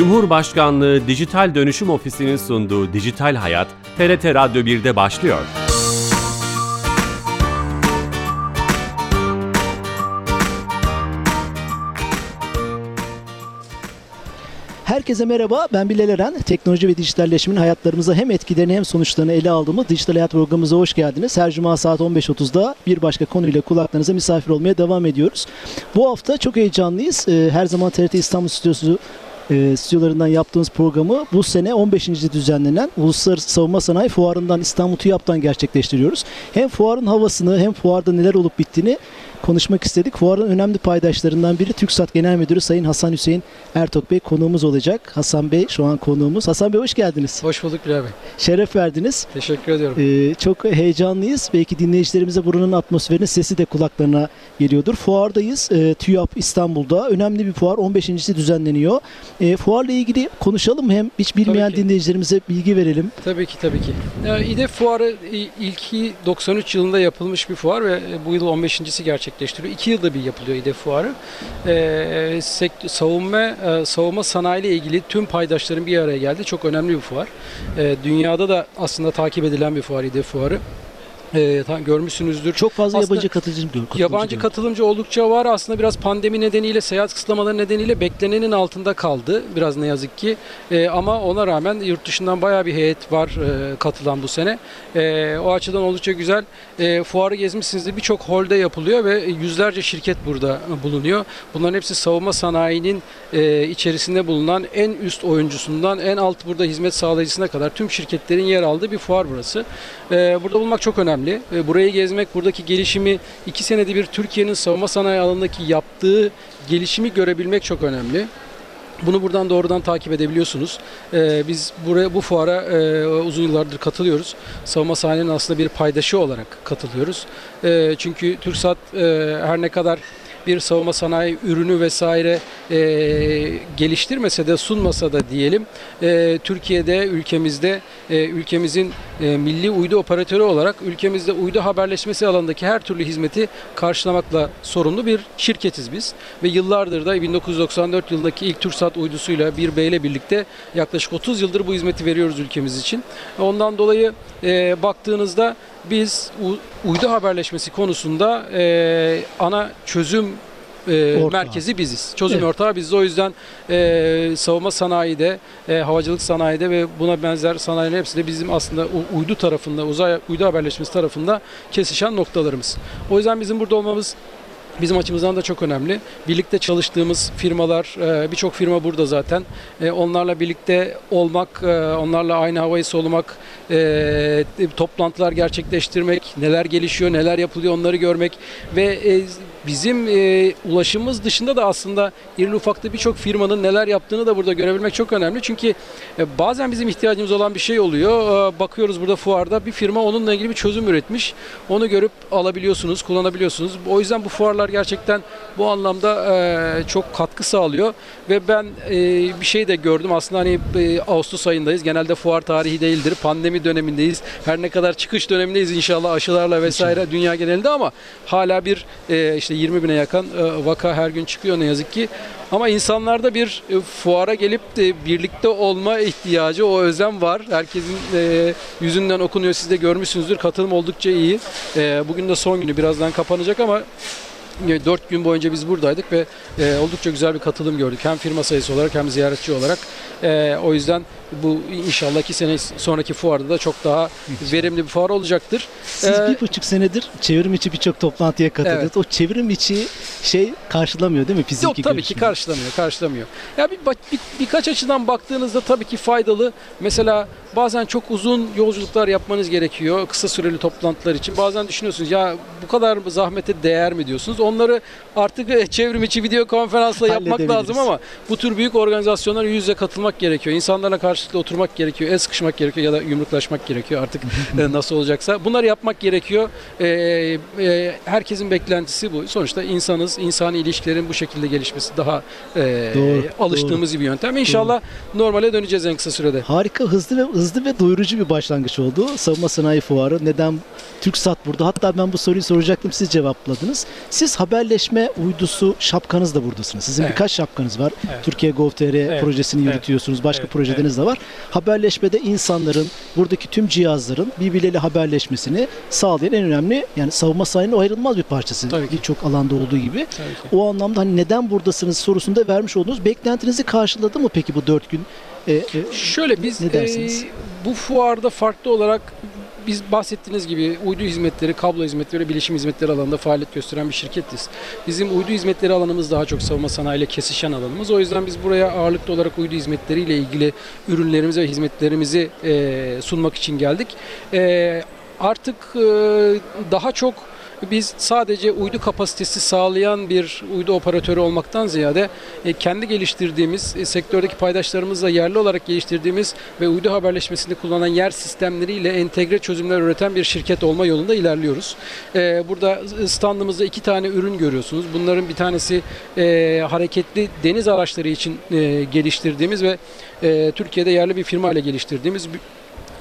Cumhurbaşkanlığı Dijital Dönüşüm Ofisi'nin sunduğu Dijital Hayat, TRT Radyo 1'de başlıyor. Herkese merhaba, ben Bilal Eren. Teknoloji ve dijitalleşmenin hayatlarımıza hem etkilerini hem sonuçlarını ele aldığımız Dijital Hayat programımıza hoş geldiniz. Her cuma saat 15.30'da bir başka konuyla kulaklarınıza misafir olmaya devam ediyoruz. Bu hafta çok heyecanlıyız. Ee, Her zaman TRT İstanbul Stüdyosu e, stüdyolarından yaptığımız programı bu sene 15. düzenlenen Uluslararası Savunma Sanayi Fuarı'ndan İstanbul TÜYAP'tan gerçekleştiriyoruz. Hem fuarın havasını hem fuarda neler olup bittiğini konuşmak istedik. Fuarın önemli paydaşlarından biri TÜKSAT Genel Müdürü Sayın Hasan Hüseyin Ertok Bey konuğumuz olacak. Hasan Bey şu an konuğumuz. Hasan Bey hoş geldiniz. Hoş bulduk Bilal Bey. Şeref verdiniz. Teşekkür ediyorum. Ee, çok heyecanlıyız. Belki dinleyicilerimize buranın atmosferinin sesi de kulaklarına geliyordur. Fuardayız. Ee, TÜYAP İstanbul'da. Önemli bir fuar. 15. düzenleniyor. Ee, fuarla ilgili konuşalım. Hem hiç bilmeyen dinleyicilerimize bilgi verelim. Tabii ki tabii ki. Ya, İDEF Fuarı ilki 93 yılında yapılmış bir fuar ve bu yıl 15.si gerçekleştiriyor. İki yılda bir yapılıyor İDEF Fuarı. Ee, sekt- savunma e, savunma sanayi ile ilgili tüm paydaşların bir araya geldi. Çok önemli bir fuar. Ee, dünyada da aslında takip edilen bir fuar İDEF Fuarı. Ee, ta- görmüşsünüzdür. Çok fazla Aslında yabancı katılıcı, katılıcı Yabancı gördüm. katılımcı oldukça var. Aslında biraz pandemi nedeniyle, seyahat kısıtlamaları nedeniyle beklenenin altında kaldı. Biraz ne yazık ki. Ee, ama ona rağmen yurt dışından bayağı bir heyet var e, katılan bu sene. Ee, o açıdan oldukça güzel. Ee, fuarı gezmişsinizdir. Birçok holde yapılıyor ve yüzlerce şirket burada bulunuyor. Bunların hepsi savunma sanayinin e, içerisinde bulunan en üst oyuncusundan en alt burada hizmet sağlayıcısına kadar tüm şirketlerin yer aldığı bir fuar burası. Ee, burada bulunmak çok önemli. Ee, burayı gezmek, buradaki gelişimi, iki senede bir Türkiye'nin savunma sanayi alanındaki yaptığı gelişimi görebilmek çok önemli. Bunu buradan doğrudan takip edebiliyorsunuz. Ee, biz buraya bu fuara e, uzun yıllardır katılıyoruz. Savunma sanayinin aslında bir paydaşı olarak katılıyoruz. Ee, çünkü TürkSat e, her ne kadar bir savunma sanayi ürünü vesaire e, geliştirmese de sunmasa da diyelim e, Türkiye'de ülkemizde e, ülkemizin e, milli uydu operatörü olarak ülkemizde uydu haberleşmesi alanındaki her türlü hizmeti karşılamakla sorumlu bir şirketiz biz ve yıllardır da 1994 yılındaki ilk TürkSat uydusuyla 1B ile birlikte yaklaşık 30 yıldır bu hizmeti veriyoruz ülkemiz için. Ondan dolayı e, baktığınızda biz uydu haberleşmesi konusunda e, ana çözüm e, Ortağı. merkezi biziz. Çözüm Evet. ortağı biziz. O yüzden e, savunma sanayide, e, havacılık sanayide ve buna benzer sanayilerin hepsi de bizim aslında uydu tarafında, uzay uydu haberleşmesi tarafında kesişen noktalarımız. O yüzden bizim burada olmamız Bizim açımızdan da çok önemli. Birlikte çalıştığımız firmalar, e, birçok firma burada zaten. E, Onlarla birlikte olmak, e, onlarla aynı havayı solumak, toplantılar gerçekleştirmek, neler gelişiyor, neler yapılıyor onları görmek ve bizim e, ulaşımımız dışında da aslında irili ufaklı birçok firmanın neler yaptığını da burada görebilmek çok önemli. Çünkü e, bazen bizim ihtiyacımız olan bir şey oluyor. E, Bakıyoruz burada fuarda bir firma onunla ilgili bir çözüm üretmiş. Onu görüp alabiliyorsunuz, kullanabiliyorsunuz. O yüzden bu fuarlar gerçekten bu anlamda e, çok katkı sağlıyor ve ben e, bir şey de gördüm. Aslında hani e, Ağustos ayındayız. Genelde fuar tarihi değildir. Pandemi dönemindeyiz. Her ne kadar çıkış dönemindeyiz inşallah aşılarla vesaire dünya genelinde ama hala bir e, işte 20 bine yakın e, vaka her gün çıkıyor ne yazık ki. Ama insanlarda bir e, fuara gelip de birlikte olma ihtiyacı, o özlem var. Herkesin e, yüzünden okunuyor. Siz de görmüşsünüzdür. Katılım oldukça iyi. Bugün de son günü birazdan kapanacak ama 4 gün boyunca biz buradaydık ve oldukça güzel bir katılım gördük. Hem firma sayısı olarak hem ziyaretçi olarak. E, o yüzden bu inşallah iki sene sonraki fuarda da çok daha verimli bir fuar olacaktır. Siz Ee, bir buçuk senedir çevrim içi birçok toplantıya katıldınız. Evet. O çevrim içi şey karşılamıyor değil mi fiziki Yok tabii ki görüşmeyi? karşılamıyor, karşılamıyor. Ya bir, bir birkaç açıdan baktığınızda tabii ki faydalı. Mesela bazen çok uzun yolculuklar yapmanız gerekiyor kısa süreli toplantılar için. Bazen düşünüyorsunuz ya bu kadar zahmete değer mi diyorsunuz. Onları artık e, çevrim içi video konferansla yapmak lazım ama bu tür büyük organizasyonlara yüz yüze katılmak olmak gerekiyor. İnsanlarla karşılıklı oturmak gerekiyor. El sıkışmak gerekiyor ya da yumruklaşmak gerekiyor artık e, nasıl olacaksa. Bunları yapmak gerekiyor. E, e, herkesin beklentisi bu. Sonuçta insanız. insani ilişkilerin bu şekilde gelişmesi daha e, Doğru, alıştığımız bir yöntem. İnşallah normale döneceğiz en kısa sürede. Harika, hızlı ve hızlı ve doyurucu bir başlangıç oldu. Savunma Sanayi Fuarı. Neden TürkSat burada? Hatta ben bu soruyu soracaktım, siz cevapladınız. Siz haberleşme uydusu şapkanız da buradasınız. Sizin Evet. birkaç şapkanız var. Evet. Türkiye Gov.tr Evet. projesini Evet. yürütüyorsunuz. Başka Evet. projeleriniz de var. Haberleşmede insanların, buradaki tüm cihazların birbirleriyle haberleşmesini sağlayan en önemli, yani savunma sanayinin ayrılmaz bir parçası. Birçok alanda olduğu gibi. O anlamda hani neden buradasınız sorusunda vermiş olduğunuz beklentinizi karşıladı mı peki bu dört gün? E, e, Şöyle biz Ne dersiniz? e, bu fuarda farklı olarak biz bahsettiğiniz gibi uydu hizmetleri, kablo hizmetleri ve bilişim hizmetleri alanında faaliyet gösteren bir şirketiz. Bizim uydu hizmetleri alanımız daha çok savunma sanayiyle kesişen alanımız. O yüzden biz buraya ağırlıklı olarak uydu hizmetleriyle ilgili ürünlerimizi ve hizmetlerimizi e, sunmak için geldik. E, artık e, daha çok biz sadece uydu kapasitesi sağlayan bir uydu operatörü olmaktan ziyade e, kendi geliştirdiğimiz, e, sektördeki paydaşlarımızla yerli olarak geliştirdiğimiz ve uydu haberleşmesinde kullanılan yer sistemleriyle entegre çözümler üreten bir şirket olma yolunda ilerliyoruz. E, Burada standımızda iki tane ürün görüyorsunuz. Bunların bir tanesi hareketli deniz araçları için geliştirdiğimiz ve Türkiye'de yerli bir firma ile geliştirdiğimiz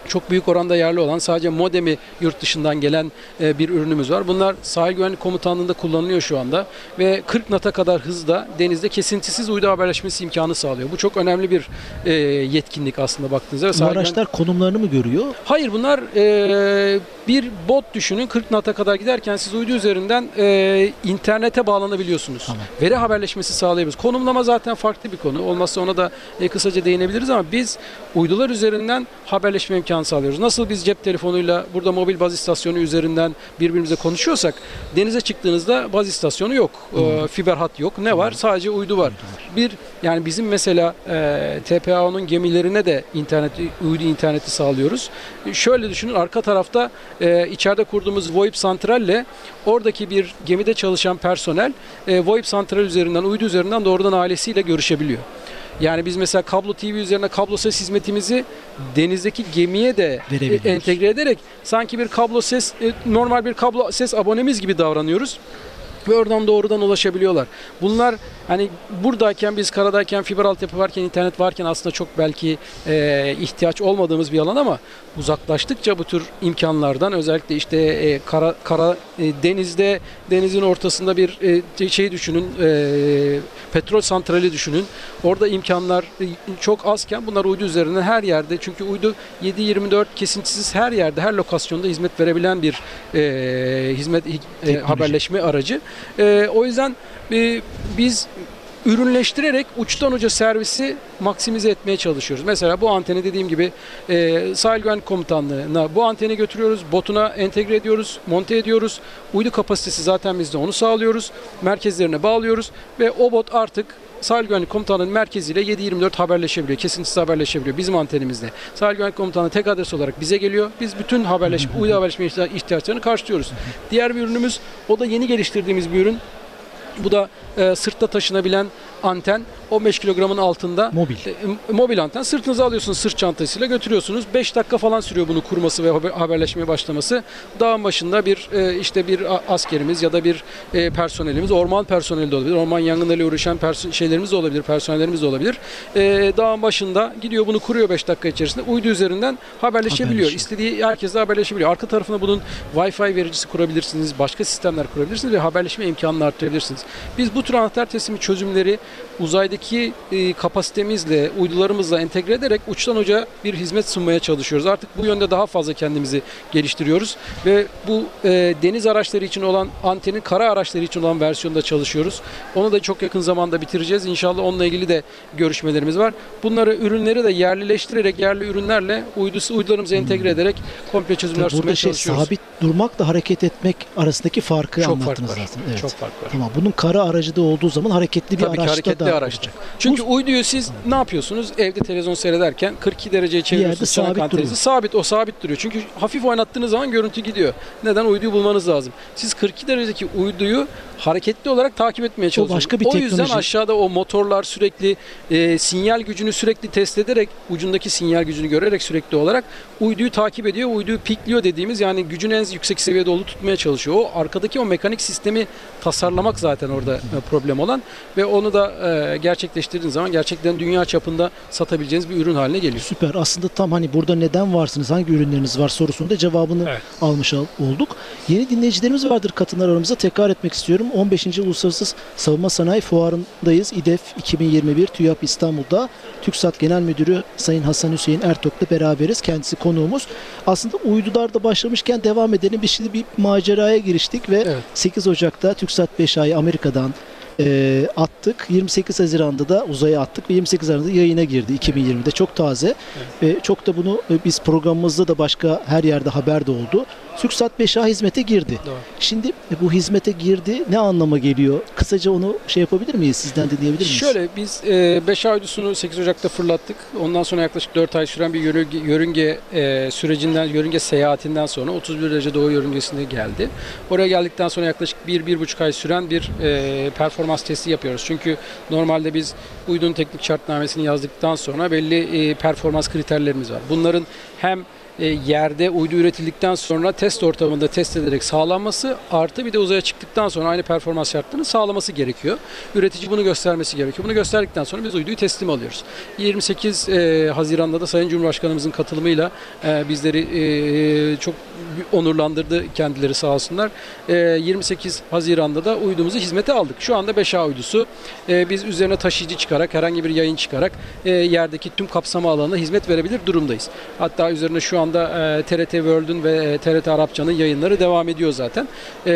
çok büyük oranda yerli olan sadece modemi yurt dışından gelen e, bir ürünümüz var. Bunlar sahil güvenlik komutanlığında kullanılıyor şu anda ve 40 nata kadar hızda denizde kesintisiz uydu haberleşmesi imkanı sağlıyor. Bu çok önemli bir e, yetkinlik aslında baktığınızda. bu Sahil güven- araçlar konumlarını mı görüyor? Hayır bunlar e, bir bot düşünün 40 nata kadar giderken siz uydu üzerinden e, internete bağlanabiliyorsunuz. Tamam. Veri haberleşmesi sağlayabiliyoruz. Konumlama zaten farklı bir konu. Olmazsa ona da e, kısaca değinebiliriz ama biz uydular üzerinden haberleşme imkanı sağlıyoruz. Nasıl biz cep telefonuyla burada mobil baz istasyonu üzerinden birbirimize konuşuyorsak denize çıktığınızda baz istasyonu yok. E, fiber hat yok. Ne var? Sadece uydu var. Bir yani bizim mesela e, TPAO'nun gemilerine de internet uydu interneti sağlıyoruz. Şöyle düşünün arka tarafta e, içeride kurduğumuz VoIP santralle oradaki bir gemide çalışan personel e, VoIP santral üzerinden uydu üzerinden doğrudan ailesiyle görüşebiliyor. Yani biz mesela kablo TV üzerine kablo ses hizmetimizi denizdeki gemiye de entegre ederek sanki bir kablo ses e, normal bir kablo ses abonemiz gibi davranıyoruz ve oradan doğrudan ulaşabiliyorlar. Bunlar hani buradayken biz karadayken fiber altyapı varken internet varken aslında çok belki e, ihtiyaç olmadığımız bir alan ama uzaklaştıkça bu tür imkanlardan özellikle işte e, kara kara e, denizde denizin ortasında bir e, şey düşünün e, petrol santrali düşünün. Orada imkanlar e, çok azken bunlar uydu üzerinden her yerde çünkü uydu 7-24 kesintisiz her yerde her lokasyonda hizmet verebilen bir e, hizmet e, haberleşme aracı. E, o yüzden e, biz ürünleştirerek uçtan uca servisi maksimize etmeye çalışıyoruz. Mesela bu anteni dediğim gibi e, sahil güvenlik komutanlığına bu anteni götürüyoruz, botuna entegre ediyoruz, monte ediyoruz. Uydu kapasitesi zaten biz de onu sağlıyoruz. Merkezlerine bağlıyoruz ve o bot artık Sahil Güvenlik Komutanlığı'nın merkeziyle 7-24 haberleşebiliyor. Kesintisiz haberleşebiliyor bizim antenimizde. Sahil Güvenlik Komutanlığı tek adres olarak bize geliyor. Biz bütün haberleşme, uydu haberleşme ihtiya- ihtiyaçlarını karşılıyoruz. Diğer bir ürünümüz o da yeni geliştirdiğimiz bir ürün. Bu da e, sırtta taşınabilen anten 15 kilogramın altında Mobil. e, mobil anten sırtınıza alıyorsunuz sırt çantasıyla götürüyorsunuz. 5 dakika falan sürüyor bunu kurması ve haber- haberleşmeye başlaması. Dağın başında bir e, işte bir askerimiz ya da bir e, personelimiz, orman personeli de olabilir. Orman yangınlarıyla uğraşan perso- şeylerimiz de olabilir, personellerimiz de olabilir. E, dağın başında gidiyor bunu kuruyor 5 dakika içerisinde. Uydu üzerinden haberleşebiliyor. Haberleşiyor. İstediği herkesle haberleşebiliyor. Arka tarafına bunun Wi-Fi vericisi kurabilirsiniz, başka sistemler kurabilirsiniz ve haberleşme imkanını arttırabilirsiniz. Biz bu tür anahtar teslimi çözümleri uzaydaki e, kapasitemizle, uydularımızla entegre ederek uçtan uca bir hizmet sunmaya çalışıyoruz. Artık bu yönde daha fazla kendimizi geliştiriyoruz ve bu e, deniz araçları için olan antenin kara araçları için olan versiyonda çalışıyoruz. Onu da çok yakın zamanda bitireceğiz. İnşallah onunla ilgili de görüşmelerimiz var. Bunları ürünleri de yerlileştirerek yerli ürünlerle uydusu uydularımıza entegre ederek komple çözümler Tabii sunmaya şey çalışıyoruz. sabit durmakla hareket etmek arasındaki farkı Çok fark anlattınız var. aslında. Evet. Çok fark var. Tamam. Bunun kara aracı da olduğu zaman hareketli bir Tabii ki araçta hareketli da araçta. Çünkü uyduyu siz ne yapıyorsunuz? Evde televizyon seyrederken 42 dereceye çeviriyorsunuz. sabit anteninizi. duruyor. Sabit o sabit duruyor. Çünkü hafif oynattığınız zaman görüntü gidiyor. Neden? Uyduyu bulmanız lazım. Siz 42 derecedeki uyduyu hareketli olarak takip etmeye çalışıyorsunuz. başka bir o yüzden aşağıda o motorlar sürekli e, sinyal gücünü sürekli test ederek ucundaki sinyal gücünü görerek sürekli olarak uyduyu takip ediyor. Uyduyu pikliyor dediğimiz yani gücün en yüksek seviyede olduğu tutmaya çalışıyor. O arkadaki o mekanik sistemi tasarlamak zaten orada e, problem olan ve onu da e, gerçekleştirdiğiniz zaman gerçekten dünya çapında satabileceğiniz bir ürün haline geliyor. Süper. Aslında tam hani burada neden varsınız, hangi ürünleriniz var sorusunda cevabını Evet. almış al- olduk. Yeni dinleyicilerimiz vardır katılımlar aramızda. Tekrar etmek istiyorum. 15. Uluslararası Savunma Sanayi Fuarı'ndayız. İDEF 2021 TÜYAP İstanbul'da. TÜKSAT Genel Müdürü Sayın Hasan Hüseyin Ertok'la beraberiz. Kendisi konuğumuz. Aslında uydularda başlamışken devam edelim. Biz şimdi bir maceraya giriştik ve Evet. 8 Ocak'ta TÜKSAT 5A'yı Amerika'dan e, attık. 28 Haziran'da da uzaya attık ve 28 Haziran'da yayına girdi 2020'de. Çok taze. Ve çok da bunu e, biz programımızda da başka her yerde haber de oldu. TürkSat 5A hizmete girdi. Doğru. Şimdi e, bu hizmete girdi ne anlama geliyor? Kısaca onu şey yapabilir miyiz? Sizden dinleyebilir miyiz? Şöyle biz 5 ay uydusunu 8 Ocak'ta fırlattık. Ondan sonra yaklaşık 4 ay süren bir yörünge, yörünge e, sürecinden, yörünge seyahatinden sonra 31 derece doğu yörüngesine geldi. Oraya geldikten sonra yaklaşık 1-1,5 ay süren bir e, performans testi yapıyoruz. Çünkü normalde biz uydunun teknik şartnamesini yazdıktan sonra belli e, performans kriterlerimiz var. Bunların hem e, yerde uydu üretildikten sonra test ortamında test ederek sağlanması artı bir de uzaya çıktıktan sonra aynı performans şartlarını sağlaması gerekiyor. Üretici bunu göstermesi gerekiyor. Bunu gösterdikten sonra biz uyduyu teslim alıyoruz. 28 e, Haziran'da da Sayın Cumhurbaşkanımızın katılımıyla e, bizleri e, çok onurlandırdı kendileri sağ olsunlar. E, 28 Haziran'da da uydumuzu hizmete aldık. Şu anda 5A uydusu. E, biz üzerine taşıyıcı çıkarak, herhangi bir yayın çıkarak e, yerdeki tüm kapsama alanına hizmet verebilir durumdayız. Hatta üzerine şu anda e, TRT World'ün ve e, TRT Arapça'nın yayınları devam ediyor zaten. E,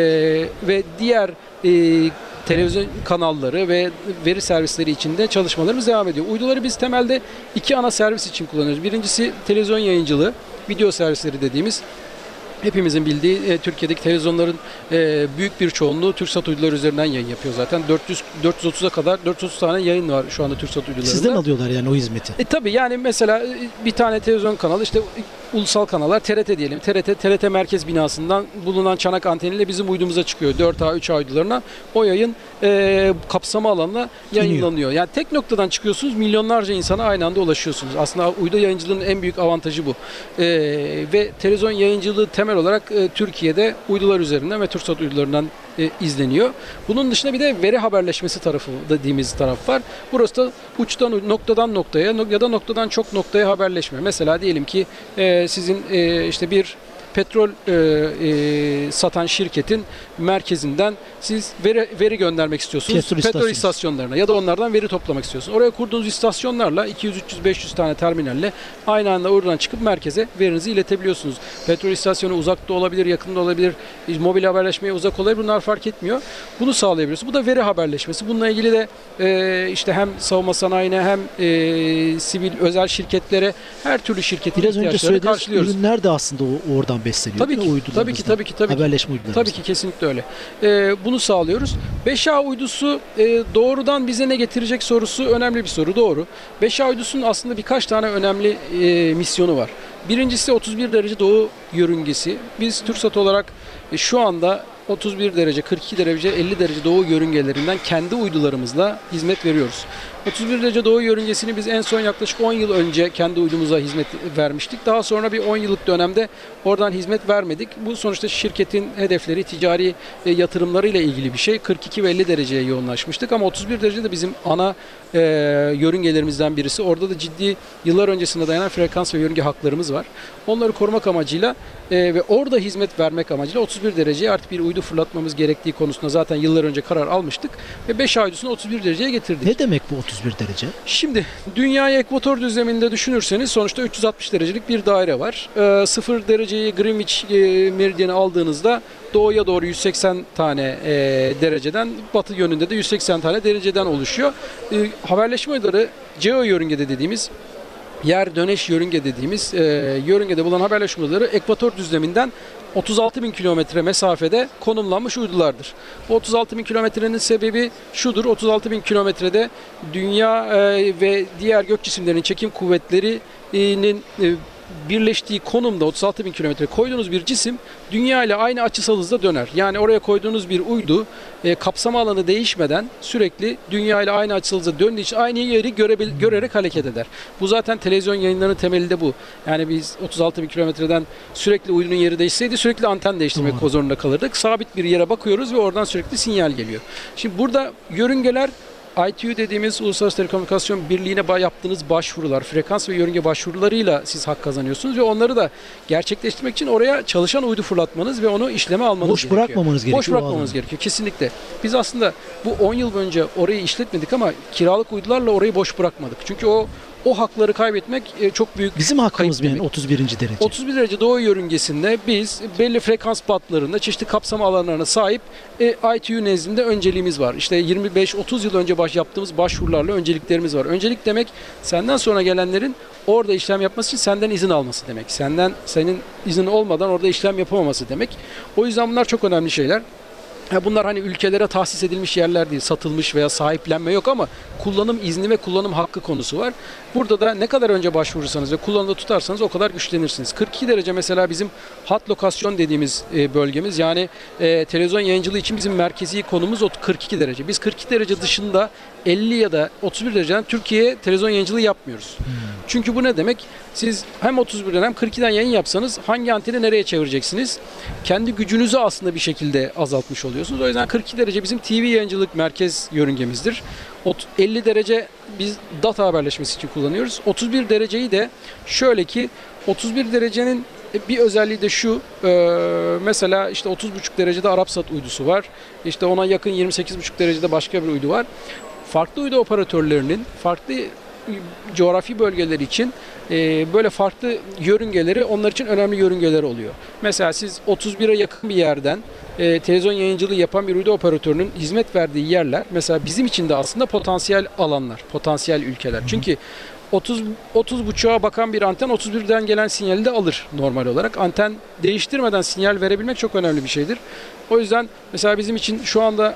ve diğer e, televizyon kanalları ve veri servisleri içinde çalışmalarımız devam ediyor. Uyduları biz temelde iki ana servis için kullanıyoruz. Birincisi televizyon yayıncılığı, video servisleri dediğimiz hepimizin bildiği e, Türkiye'deki televizyonların e, büyük bir çoğunluğu TürkSat uyduları üzerinden yayın yapıyor zaten. 400 430'a kadar 430 tane yayın var şu anda TürkSat uydularında. Sizden alıyorlar yani o hizmeti. E tabi yani mesela e, bir tane televizyon kanalı işte ulusal kanallar TRT diyelim. TRT TRT merkez binasından bulunan çanak anteniyle bizim uydumuza çıkıyor. 4A 3A uydularına o yayın e, kapsama alanına yayınlanıyor. Yani tek noktadan çıkıyorsunuz milyonlarca insana aynı anda ulaşıyorsunuz. Aslında uydu yayıncılığının en büyük avantajı bu. E, ve televizyon yayıncılığı temel olarak e, Türkiye'de uydular üzerinden ve TürkSat uydularından e, izleniyor. Bunun dışında bir de veri haberleşmesi tarafı dediğimiz taraf var. Burası da uçtan noktadan noktaya nok- ya da noktadan çok noktaya haberleşme. Mesela diyelim ki e, sizin e, işte bir petrol e, e, satan şirketin merkezinden siz veri, veri göndermek istiyorsunuz. Petrol Petrol, istasyonlarına ya da onlardan veri toplamak istiyorsunuz. Oraya kurduğunuz istasyonlarla 200 300 500 tane terminalle aynı anda oradan çıkıp merkeze verinizi iletebiliyorsunuz. Petrol istasyonu uzakta olabilir, yakında olabilir, mobil haberleşmeye uzak olabilir. Bunlar fark etmiyor. Bunu sağlayabiliyorsunuz. Bu da veri haberleşmesi. Bununla ilgili de e, işte hem savunma sanayine hem e, sivil özel şirketlere her türlü şirketin Biraz önce ihtiyaçlarını söylediğiniz karşılıyoruz. ürünler de aslında o, besleniyor. Tabii ki, Uydularımızdan. tabii ki, tabii ki, tabii ki. Haberleşme. Tabii ki kesinlikle öyle. Ee, bunu sağlıyoruz. 5A uydusu e, doğrudan bize ne getirecek sorusu önemli bir soru doğru. 5A uydusunun aslında birkaç tane önemli e, misyonu var. Birincisi 31 derece doğu yörüngesi. Biz TürkSat olarak e, şu anda 31 derece, 42 derece, 50 derece doğu yörüngelerinden kendi uydularımızla hizmet veriyoruz. 31 derece doğu yörüngesini biz en son yaklaşık 10 yıl önce kendi uydumuza hizmet vermiştik. Daha sonra bir 10 yıllık dönemde oradan hizmet vermedik. Bu sonuçta şirketin hedefleri, ticari e, yatırımlarıyla ilgili bir şey. 42 ve 50 dereceye yoğunlaşmıştık ama 31 derece de bizim ana e, yörüngelerimizden birisi. Orada da ciddi yıllar öncesinde dayanan frekans ve yörünge haklarımız var. Onları korumak amacıyla e, ve orada hizmet vermek amacıyla 31 dereceye artık bir uydu fırlatmamız gerektiği konusunda zaten yıllar önce karar almıştık ve 5 ay uydusunu 31 dereceye getirdik. Ne demek bu 31 derece? Şimdi dünyayı ekvator düzleminde düşünürseniz sonuçta 360 derecelik bir daire var. Ee, 0 dereceyi Greenwich e, meridyeni aldığınızda doğuya doğru 180 tane e, dereceden, batı yönünde de 180 tane dereceden oluşuyor. E, haberleşme uyduları geo yörüngede dediğimiz yer döneş yörünge dediğimiz e, yörüngede bulunan haberleşme uyduları ekvator düzleminden 36 bin kilometre mesafede konumlanmış uydulardır. Bu 36 bin kilometrenin sebebi şudur. 36 bin kilometrede dünya e, ve diğer gök cisimlerinin çekim kuvvetlerinin e, birleştiği konumda 36 bin kilometre koyduğunuz bir cisim dünya ile aynı açısal hızda döner. Yani oraya koyduğunuz bir uydu e, kapsama alanı değişmeden sürekli dünya ile aynı açısal hızda döndüğü için aynı yeri görebil- görerek hareket eder. Bu zaten televizyon yayınlarının temeli de bu. Yani biz 36 bin kilometreden sürekli uydunun yeri değişseydi sürekli anten değiştirmek Doğru. zorunda kalırdık. Sabit bir yere bakıyoruz ve oradan sürekli sinyal geliyor. Şimdi burada yörüngeler ITU dediğimiz Uluslararası Telekomünikasyon Birliği'ne yaptığınız başvurular, frekans ve yörünge başvurularıyla siz hak kazanıyorsunuz ve onları da gerçekleştirmek için oraya çalışan uydu fırlatmanız ve onu işleme almanız Boş gerekiyor. bırakmamanız gerekiyor Boş alanı. gerekiyor kesinlikle. Biz aslında bu 10 yıl önce orayı işletmedik ama kiralık uydularla orayı boş bırakmadık. Çünkü o o hakları kaybetmek e, çok büyük Bizim hakkımız mı yani demek. 31. derece? 31 derece doğu yörüngesinde biz belli frekans batlarında çeşitli kapsama alanlarına sahip e, ITU nezdinde önceliğimiz var. İşte 25-30 yıl önce baş yaptığımız başvurularla önceliklerimiz var. Öncelik demek senden sonra gelenlerin orada işlem yapması için senden izin alması demek. Senden senin izin olmadan orada işlem yapamaması demek. O yüzden bunlar çok önemli şeyler. Bunlar hani ülkelere tahsis edilmiş yerler değil, satılmış veya sahiplenme yok ama kullanım izni ve kullanım hakkı konusu var. Burada da ne kadar önce başvurursanız ve kullanımda tutarsanız o kadar güçlenirsiniz. 42 derece mesela bizim hat lokasyon dediğimiz e, bölgemiz yani e, televizyon yayıncılığı için bizim merkezi konumuz o 42 derece. Biz 42 derece dışında 50 ya da 31 dereceden Türkiye'ye televizyon yayıncılığı yapmıyoruz. Çünkü bu ne demek? Siz hem 31'den hem 42'den yayın yapsanız hangi anteni nereye çevireceksiniz? Kendi gücünüzü aslında bir şekilde azaltmış oluyorsunuz. O yüzden 42 derece bizim TV yayıncılık merkez yörüngemizdir. Ot- 50 derece biz data haberleşmesi için kullanıyoruz. 31 dereceyi de şöyle ki 31 derecenin bir özelliği de şu. e, mesela işte 30,5 derecede Arapsat uydusu var. İşte ona yakın 28,5 derecede başka bir uydu var. Farklı uydu operatörlerinin farklı coğrafi bölgeler için e, böyle farklı yörüngeleri onlar için önemli yörüngeler oluyor. Mesela siz 31'e yakın bir yerden e, televizyon yayıncılığı yapan bir uydu operatörünün hizmet verdiği yerler mesela bizim için de aslında potansiyel alanlar, potansiyel ülkeler. Çünkü 30 30 buçuğa bakan bir anten 31'den gelen sinyali de alır normal olarak. Anten değiştirmeden sinyal verebilmek çok önemli bir şeydir. O yüzden mesela bizim için şu anda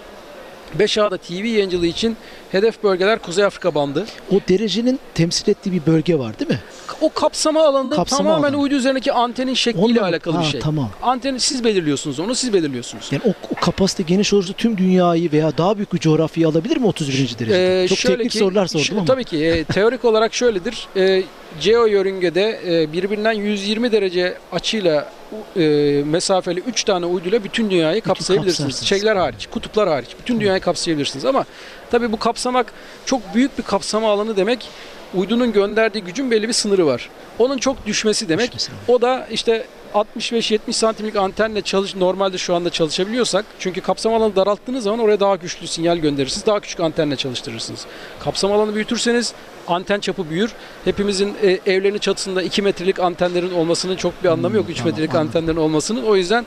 5A'da TV yayıncılığı için hedef bölgeler Kuzey Afrika bandı. O derecenin temsil ettiği bir bölge var değil mi? O kapsama alanında Kapsama tamamen alanı. uydu üzerindeki antenin şekliyle Onunla- alakalı bir Ha, şey. Tamam. Anteni siz belirliyorsunuz, onu siz belirliyorsunuz. Yani o, o kapasite geniş olursa tüm dünyayı veya daha büyük bir coğrafyayı alabilir mi 31. derecede? Ee, Çok teknik ki- sorular sordum ama. Tabii ki e, teorik olarak şöyledir. E, geo yörüngede e, birbirinden 120 derece açıyla e, mesafeli 3 tane uyduyla bütün dünyayı kapsayabilirsiniz. kapsarsınız. Şeyler hariç, kutuplar hariç. Bütün dünyayı kapsayabilirsiniz ama tabii bu kapsamak çok büyük bir kapsama alanı demek. Uydunun gönderdiği gücün belli bir sınırı var. Onun çok düşmesi demek. Düşmesi. O da işte 65-70 santimlik antenle çalış normalde şu anda çalışabiliyorsak çünkü kapsam alanı daralttığınız zaman oraya daha güçlü sinyal gönderirsiniz. Daha küçük antenle çalıştırırsınız. Kapsam alanı büyütürseniz anten çapı büyür. Hepimizin e, evlerinin çatısında 2 metrelik antenlerin olmasının çok bir anlamı yok. 3 Hmm, tamam, metrelik anladım. antenlerin olmasının. O yüzden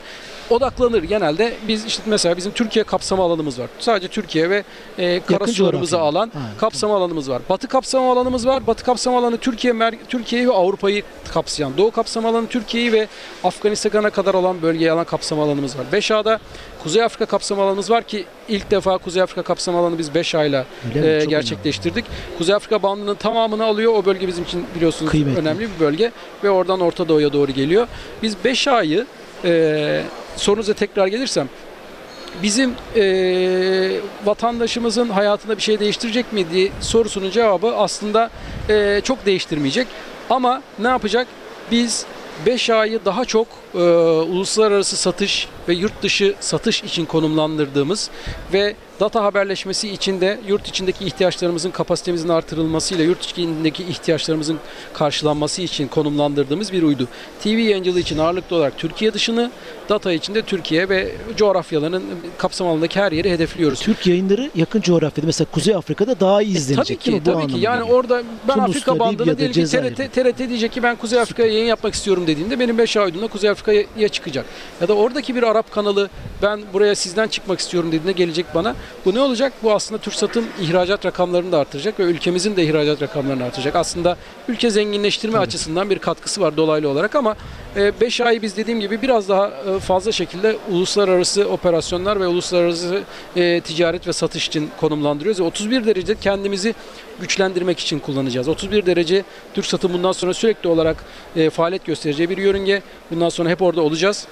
odaklanır genelde. Biz işte mesela bizim Türkiye kapsama alanımız var. Sadece Türkiye ve e, kara Yakın sularımızı coğrafya. alan Ha, kapsama alanımız var. Batı kapsama alanımız var. Batı kapsama alanı Türkiye Türkiye'yi ve Avrupa'yı kapsayan. Doğu kapsama alanı Türkiye'yi ve Afganistan'a kadar olan bölgeyi alan kapsama alanımız var. 5A'da Kuzey Afrika kapsama alanımız var ki ilk defa Kuzey Afrika kapsama alanı biz 5A ile e, gerçekleştirdik. Kuzey Afrika bandının tamamını alıyor. O bölge bizim için biliyorsunuz Kıymetli. önemli bir bölge ve oradan Orta Doğu'ya doğru geliyor. Biz 5A'yı e, sorunuza tekrar gelirsem bizim e, vatandaşımızın hayatında bir şey değiştirecek mi diye sorusunun cevabı aslında e, çok değiştirmeyecek. Ama ne yapacak? Biz 5 ayı daha çok e, uluslararası satış ve yurt dışı satış için konumlandırdığımız ve data haberleşmesi için de yurt içindeki ihtiyaçlarımızın kapasitemizin artırılmasıyla yurt içindeki ihtiyaçlarımızın karşılanması için konumlandırdığımız bir uydu. TV yayıncılığı için ağırlıklı olarak Türkiye dışını, data için de Türkiye ve coğrafyaların kapsam alanındaki her yeri hedefliyoruz. Türk yayınları yakın coğrafyada mesela Kuzey Afrika'da daha iyi izlenecek E, Tabii değil ki? Bu tabii ki. Yani geliyor. orada ben Tunus'ta, Afrika bandını diyelim ki. TRT, TRT diyecek ki ben Kuzey Afrika'ya yayın yapmak istiyorum dediğinde benim 5 ay uydumda Kuzey Afrika'ya çıkacak. Ya da oradaki bir Arap kanalı ben buraya sizden çıkmak istiyorum dediğinde gelecek bana. Bu ne olacak? Bu aslında TürkSat'ın ihracat rakamlarını da artıracak ve ülkemizin de ihracat rakamlarını artıracak. Aslında ülke zenginleştirme açısından bir katkısı var dolaylı olarak ama 5 ay biz dediğim gibi biraz daha e, fazla şekilde uluslararası operasyonlar ve uluslararası e, ticaret ve satış için konumlandırıyoruz. Ve 31 derece kendimizi güçlendirmek için kullanacağız. 31 derece Türk satın bundan sonra sürekli olarak e, faaliyet göstereceği bir yörünge. Bundan sonra hep orada olacağız.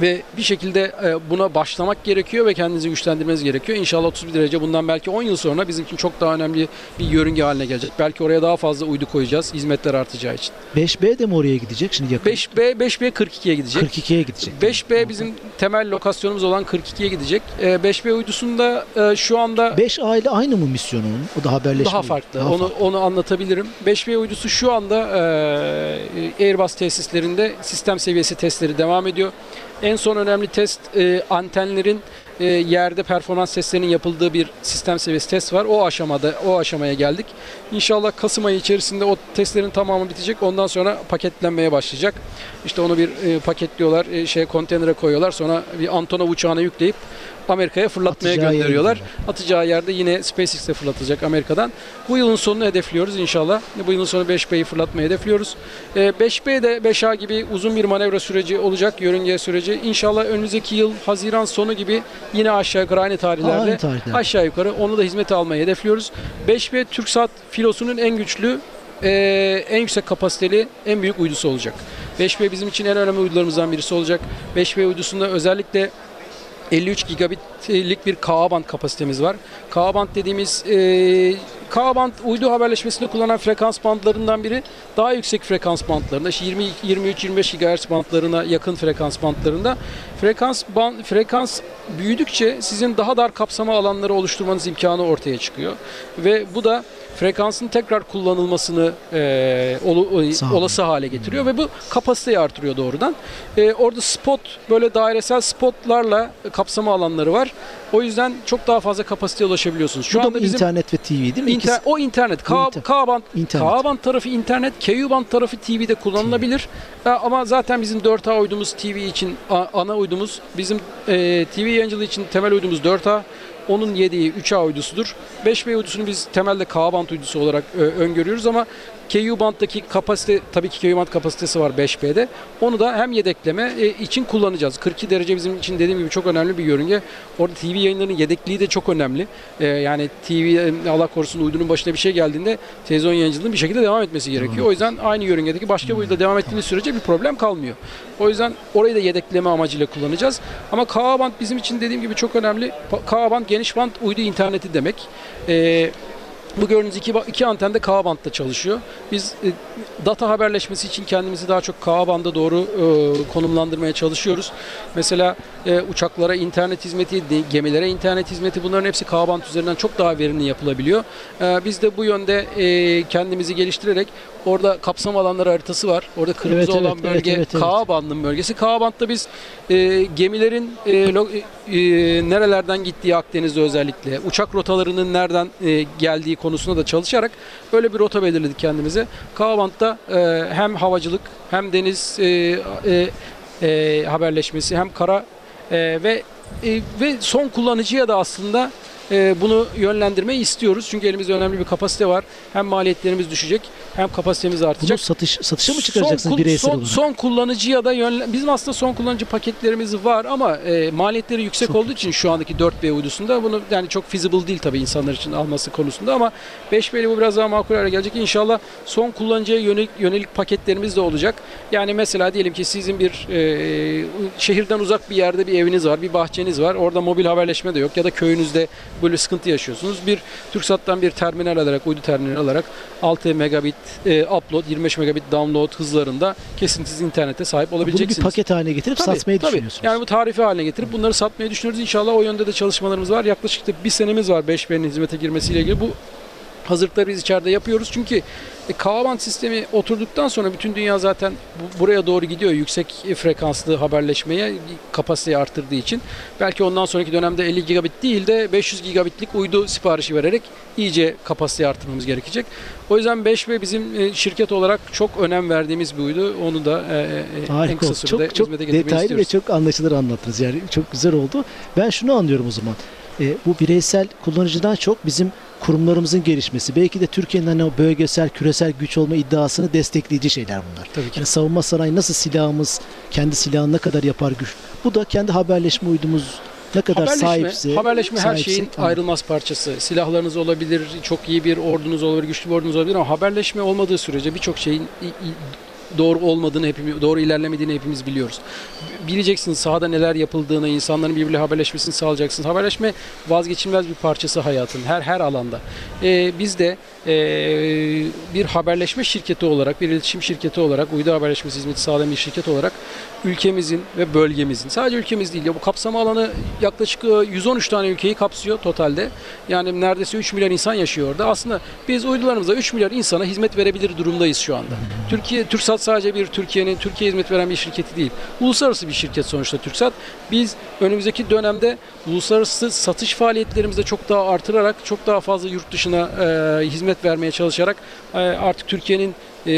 Ve bir şekilde e, buna başlamak gerekiyor ve kendinizi güçlendirmeniz gerekiyor. İnşallah 31 derece bundan belki 10 yıl sonra bizim için çok daha önemli bir yörünge haline gelecek. Belki oraya daha fazla uydu koyacağız hizmetler artacağı için. 5B de mi oraya gidecek şimdi yakın? 5B 5B 42'ye gidecek. 42'ye gidecek. 5B bizim temel lokasyonumuz olan 42'ye gidecek. E, 5B uydusunda e, şu anda 5A ile aynı mı misyonun? O da haberleşme. daha farklı. Daha onu farklı. onu anlatabilirim. 5B uydusu şu anda e, Airbus tesislerinde sistem seviyesi testleri devam ediyor. En son önemli test e, antenlerin e, yerde performans testlerinin yapıldığı bir sistem seviyesi test var. O aşamada o aşamaya geldik. İnşallah Kasım ayı içerisinde o testlerin tamamı bitecek. Ondan sonra paketlenmeye başlayacak. İşte onu bir e, paketliyorlar, e, şey konteynere koyuyorlar. Sonra bir Antonov uçağına yükleyip Amerika'ya fırlatmaya Atacağı gönderiyorlar. götürüyorlar. Atacağı yerde yine SpaceX'e fırlatılacak Amerika'dan. Bu yılın sonunu hedefliyoruz inşallah. Bu yılın sonu 5B'yi fırlatmayı hedefliyoruz. Ee, 5B de 5A gibi uzun bir manevra süreci olacak, yörünge süreci. İnşallah önümüzdeki yıl Haziran sonu gibi yine aşağı yukarı aynı tarihlerde Aynı tarihler. aşağı yukarı onu da hizmete almayı hedefliyoruz. 5B TürkSat filosunun en güçlü e, en yüksek kapasiteli en büyük uydusu olacak. 5B bizim için en önemli uydularımızdan birisi olacak. 5B uydusunda özellikle 53 gigabitlik bir Ka-band kapasitemiz var. Ka-band dediğimiz e, Ka-band uydu haberleşmesinde kullanılan frekans bandlarından biri. Daha yüksek frekans bandlarında, işte 20 23-25 GHz bandlarına yakın frekans bandlarında. Frekans band, frekans büyüdükçe sizin daha dar kapsama alanları oluşturmanız imkanı ortaya çıkıyor. Ve bu da frekansın tekrar kullanılmasını e, olu- Sağlıyor. olası hale getiriyor ve bu kapasiteyi artırıyor doğrudan. E, orada spot böyle dairesel spotlarla kapsama alanları var. O yüzden çok daha fazla kapasiteye ulaşabiliyorsunuz. Şu Bu da anda bizim internet ve TV değil mi? İnter- İkisi- o internet, K, İnter- K-band, İnternet. K-band tarafı internet, KU-band tarafı TV'de kullanılabilir. Ha, Ama zaten bizim 4A uydumuz TV için ana uydumuz. Bizim e, TV yayıncılığı için temel uydumuz 4A. Onun yediği 3A uydusudur. 5B uydusunu biz temelde K-band uydusu olarak e, öngörüyoruz ama KU-band'daki kapasite tabii ki KU-band kapasitesi var 5B'de. Onu da hem yedekleme e, için kullanacağız. 42 derece bizim için dediğim gibi çok önemli bir yörünge. Orada TV yayınlarının yedekliği de çok önemli. E, yani TV e, Allah korusun uydunun başına bir şey geldiğinde televizyon yayıncılığının bir şekilde devam etmesi gerekiyor. O yüzden aynı yörüngedeki başka bir uyduda devam ettiğiniz sürece bir problem kalmıyor. O yüzden orayı da yedekleme amacıyla kullanacağız. Ama Ka-band bizim için dediğim gibi çok önemli. Pa- Ka-band geniş band uydu interneti demek. E, bu gördüğünüz iki, iki anten de K-band'da çalışıyor. Biz e, data haberleşmesi için kendimizi daha çok K-band'a doğru e, konumlandırmaya çalışıyoruz. Mesela e, uçaklara internet hizmeti, gemilere internet hizmeti bunların hepsi K-band üzerinden çok daha verimli yapılabiliyor. E, biz de bu yönde e, kendimizi geliştirerek orada kapsam alanları haritası var. Orada kırmızı Evet, olan evet, evet, bölge evet, evet. K-bandın bölgesi. K-band'da biz e, gemilerin e, lo- e, e, nerelerden gittiği Akdeniz'de özellikle, uçak rotalarının nereden e, geldiği konusunda da çalışarak böyle bir rota belirledik kendimize. K-band'da e, hem havacılık hem deniz e, e, e, haberleşmesi hem kara e, ve e, ve son kullanıcıya da aslında bunu yönlendirmeyi istiyoruz. Çünkü elimizde önemli bir kapasite var. Hem maliyetlerimiz düşecek hem kapasitemiz Bunu artacak. satış satışa mı Son çıkaracaksınız kul- bireysel son, olarak? son kullanıcıya da yönlen... Bizim aslında son kullanıcı paketlerimiz var ama e, maliyetleri yüksek Çok olduğu için şu andaki 4B uydusunda bunu yani çok feasible değil tabii insanlar için alması konusunda ama 5B'li bu biraz daha makul hale gelecek. İnşallah son kullanıcıya yönelik, yönelik paketlerimiz de olacak. Yani mesela diyelim ki sizin bir e, şehirden uzak bir yerde bir eviniz var, bir bahçeniz var. Orada mobil haberleşme de yok ya da köyünüzde böyle sıkıntı yaşıyorsunuz. Bir TürkSat'tan bir terminal alarak, uydu terminal alarak 6 megabit e, upload, 25 megabit download hızlarında kesintisiz internete sahip Bunu bir olabileceksiniz. paket haline getirip Tabii, satmayı tabii. düşünüyorsunuz. Yani bu tarifi haline getirip bunları satmayı düşünüyoruz. İnşallah o yönde de çalışmalarımız var. Yaklaşık da bir senemiz var 5B'nin hizmete girmesiyle ilgili. Bu hazırlıkları biz içeride yapıyoruz. Çünkü e, K-band sistemi oturduktan sonra bütün dünya zaten bu- buraya doğru gidiyor. Yüksek frekanslı haberleşmeye kapasiteyi arttırdığı için. Belki ondan sonraki dönemde 50 gigabit değil de 500 gigabitlik uydu siparişi vererek iyice kapasiteyi arttırmamız gerekecek. O yüzden 5B bizim e, şirket olarak çok önem verdiğimiz bir uydu. Onu da e, e, en Harika kısa oldu. sürede Çok, çok detaylı ve istiyoruz. çok anlaşılır anlattınız. Yani çok güzel oldu. Ben şunu anlıyorum o zaman. E, bu bireysel kullanıcıdan çok bizim kurumlarımızın gelişmesi, belki de Türkiye'nin hani o bölgesel, küresel güç olma iddiasını destekleyici şeyler bunlar. Tabii ki. Yani savunma sanayi nasıl silahımız, kendi silahını ne kadar yapar güç. Bu da kendi haberleşme uydumuz ne kadar Haberleşme, sahipse. haberleşme her sahipse, şeyin tamam. ayrılmaz parçası. Silahlarınız olabilir, çok iyi bir ordunuz olabilir, güçlü bir ordunuz olabilir ama haberleşme olmadığı sürece birçok şeyin doğru olmadığını hepimiz, doğru ilerlemediğini hepimiz biliyoruz. Bileceksiniz sahada neler yapıldığını, insanların birbiriyle haberleşmesini sağlayacaksınız. Haberleşme vazgeçilmez bir parçası hayatın her her alanda. Ee, biz de ee, bir haberleşme şirketi olarak, bir iletişim şirketi olarak, uydu haberleşmesi hizmeti sağlayan bir şirket olarak ülkemizin ve bölgemizin, sadece ülkemiz değil ya bu kapsama alanı yaklaşık e, 113 tane ülkeyi kapsıyor totalde. Yani neredeyse 3 milyar insan yaşıyor orada. Aslında biz uydularımıza 3 milyar insana hizmet verebilir durumdayız şu anda. Türkiye, TürkSat sadece bir Türkiye'nin, Türkiye hizmet veren bir şirketi değil. Uluslararası bir şirket sonuçta TürkSat. Biz önümüzdeki dönemde uluslararası satış faaliyetlerimizi çok daha artırarak, çok daha fazla yurt dışına e, hizmet vermeye çalışarak e, artık Türkiye'nin e,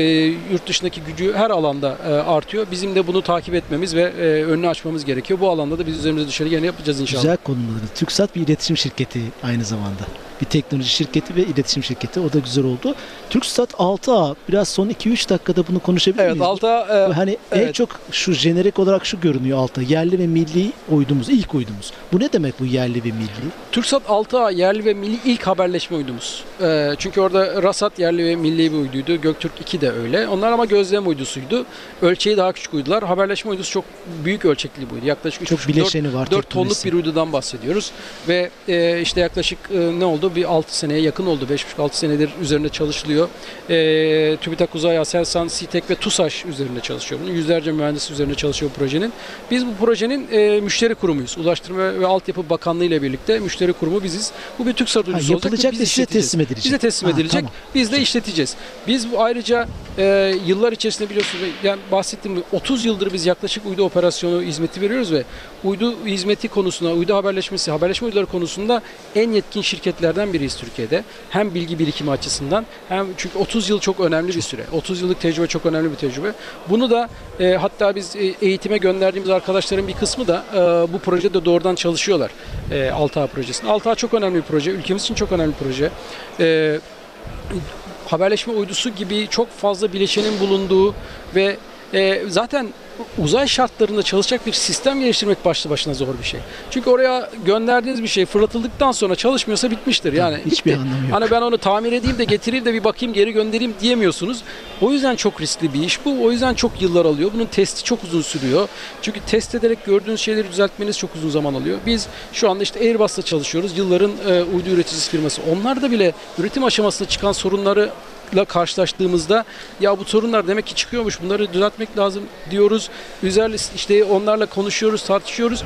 yurt dışındaki gücü her alanda e, artıyor. Bizim de bunu takip etmemiz ve e, önünü açmamız gerekiyor. Bu alanda da biz üzerimize düşeni gene yapacağız inşallah. Güzel konumladınız. TürkSat bir iletişim şirketi aynı zamanda. Bir teknoloji şirketi ve iletişim şirketi. O da güzel oldu. TürkSat 6A. Biraz son 2-3 dakikada bunu konuşabilir Evet miyiz? e, Hani en evet. çok şu jenerik olarak şu görünüyor altta. Yerli ve milli uydumuz, ilk uydumuz. Bu ne demek bu yerli ve milli? TürkSat 6A yerli ve milli ilk haberleşme uydumuz. Ee, çünkü orada Rasat yerli ve milli bir uyduydu. Göktürk 2 de öyle. Onlar ama gözlem uydusuydu. Ölçeği daha küçük uydular. Haberleşme uydusu çok büyük ölçekli bir uydu. Yaklaşık Çok 3,5-4 bileşeni var. 4 tonluk bir uydudan bahsediyoruz. Ve e, işte yaklaşık e, ne oldu? Bir 6 seneye yakın oldu. 5,5-6 senedir üzerinde çalışılıyor. E, TÜBİTAK Uzay, Aselsan, SİTEK ve TUSAŞ üzerinde çalışıyor. Bunun yüzlerce mühendis üzerinde çalışıyor bu projenin. Biz bu projenin e, müşteri kurumuyuz. Ulaştırma ve Altyapı Bakanlığı ile birlikte müşteri kurumu biziz. Bu bir TürkSat Ha, uydusu olacak. yapılacak ve size teslim edilecek. Bize teslim Ha, edilecek. tamam. Biz de işleteceğiz. Biz bu ayrıca e, yıllar içerisinde biliyorsunuz yani bahsettiğim gibi 30 yıldır biz yaklaşık uydu operasyonu hizmeti veriyoruz ve uydu hizmeti konusunda, uydu haberleşmesi, haberleşme uyduları konusunda en yetkin şirketlerden biriyiz Türkiye'de. Hem bilgi birikimi açısından hem çünkü 30 yıl çok önemli bir süre. 30 yıllık tecrübe çok önemli bir tecrübe. Bunu da e, hatta biz e, eğitime gönderdiğimiz arkadaşların bir kısmı da e, bu projede doğrudan çalışıyorlar. E, 6A projesinde. 6A çok önemli bir proje. Ülkemiz için çok önemli bir proje. E, haberleşme uydusu gibi çok fazla bileşenin bulunduğu ve e, zaten uzay şartlarında çalışacak bir sistem geliştirmek başlı başına zor bir şey. Çünkü oraya gönderdiğiniz bir şey fırlatıldıktan sonra çalışmıyorsa bitmiştir. Yani Hiçbir bitti. anlamı yok. Hani ben onu tamir edeyim de getireyim de bir bakayım geri göndereyim diyemiyorsunuz. O yüzden çok riskli bir iş bu. O yüzden çok yıllar alıyor. Bunun testi çok uzun sürüyor. Çünkü test ederek gördüğünüz şeyleri düzeltmeniz çok uzun zaman alıyor. Biz şu anda işte Airbus'ta çalışıyoruz. Yılların e, uydu üreticisi firması. Onlar da bile üretim aşamasında çıkan sorunları la karşılaştığımızda ya bu sorunlar demek ki çıkıyormuş bunları düzeltmek lazım diyoruz. Üzerine işte onlarla konuşuyoruz, tartışıyoruz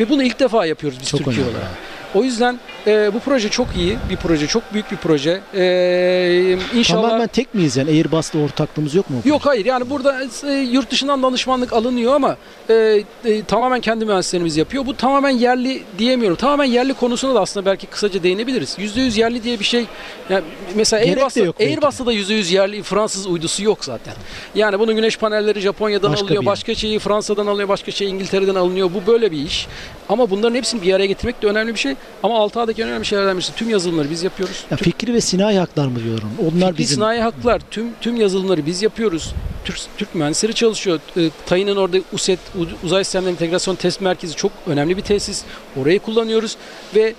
ve bunu ilk defa yapıyoruz biz Çok Türkiye olarak. O yüzden e, bu proje çok iyi bir proje, çok büyük bir proje. E, inşallah Tamamen tek miyiz yani? Airbus'la ortaklığımız yok mu? Yok hayır yani burada e, yurt dışından danışmanlık alınıyor ama e, e, tamamen kendi mühendislerimiz yapıyor. Bu tamamen yerli diyemiyorum. Tamamen yerli konusuna da aslında belki kısaca değinebiliriz. %100 yerli diye bir şey yani mesela Airbus'ta. Airbus'ta da %100 yerli Fransız uydusu yok zaten. Yani bunun güneş panelleri Japonya'dan Başka alınıyor, başka şeyi Fransa'dan alınıyor, başka şey İngiltere'den alınıyor. Bu böyle bir iş. Ama bunların hepsini bir araya getirmek de önemli bir şey. Ama 6A'daki en önemli şeylerden birisi tüm yazılımları biz yapıyoruz. Ya fikri ve sinayi haklar mı diyorum? Onlar Fikri bizim. sanayi haklar, tüm tüm yazılımları biz yapıyoruz. Türk, Türk mühendisleri çalışıyor. E, TAİ'nin orada USET, Uzay Sistemleri İntegrasyon Test Merkezi çok önemli bir tesis. Orayı kullanıyoruz ve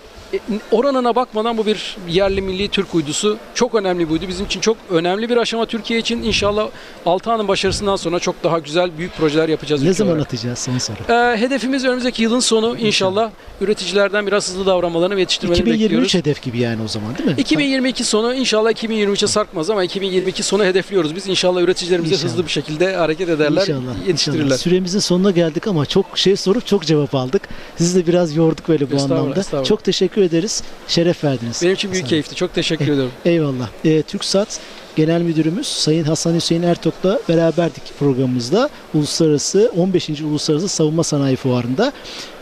oranına bakmadan bu bir yerli milli Türk uydusu. Çok önemli bir uydu. Bizim için çok önemli bir aşama Türkiye için. İnşallah Altan'ın başarısından sonra çok daha güzel büyük projeler yapacağız. Ne zaman olarak. atacağız son soru? E, hedefimiz önümüzdeki yılın sonu inşallah üreticilerden biraz hızlı davranmalarını ve yetiştirmelerini 2023 bekliyoruz. hedef gibi yani o zaman değil mi? 2022 sonu inşallah 2023'e sarkmaz ama 2022 sonu hedefliyoruz biz. İnşallah üreticilerimiz de İnşallah. hızlı bir şekilde hareket ederler, İnşallah, yetiştirirler. inşallah. Süremizin sonuna geldik ama çok şey sorup çok cevap aldık. Sizi de biraz yorduk böyle bu Estağfurullah, anlamda. estağfurullah. Çok teşekkür ederiz. Şeref verdiniz. Benim için büyük keyifti. Çok teşekkür ediyorum. Eyvallah. Ee, TürkSat Genel Müdürümüz Sayın Hasan Hüseyin Ertok'la beraberdik programımızda. Uluslararası 15. Uluslararası Savunma Sanayi Fuarı'nda.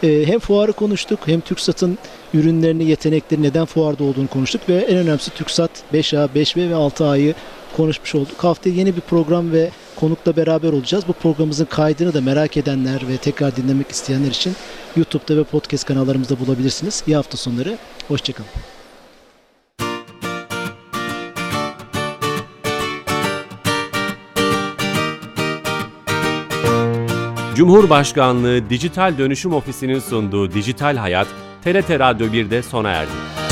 Ee, hem fuarı konuştuk hem TürkSat'ın ürünlerini, yetenekleri neden fuarda olduğunu konuştuk ve en önemlisi TürkSat 5A, 5B ve 6A'yı konuşmuş olduk. Haftaya yeni bir program ve konukla beraber olacağız. Bu programımızın kaydını da merak edenler ve tekrar dinlemek isteyenler için YouTube'da ve podcast kanallarımızda bulabilirsiniz. İyi hafta sonları. Hoşçakalın. Cumhurbaşkanlığı Dijital Dönüşüm Ofisi'nin sunduğu Dijital Hayat, TRT Radyo 1'de sona erdi.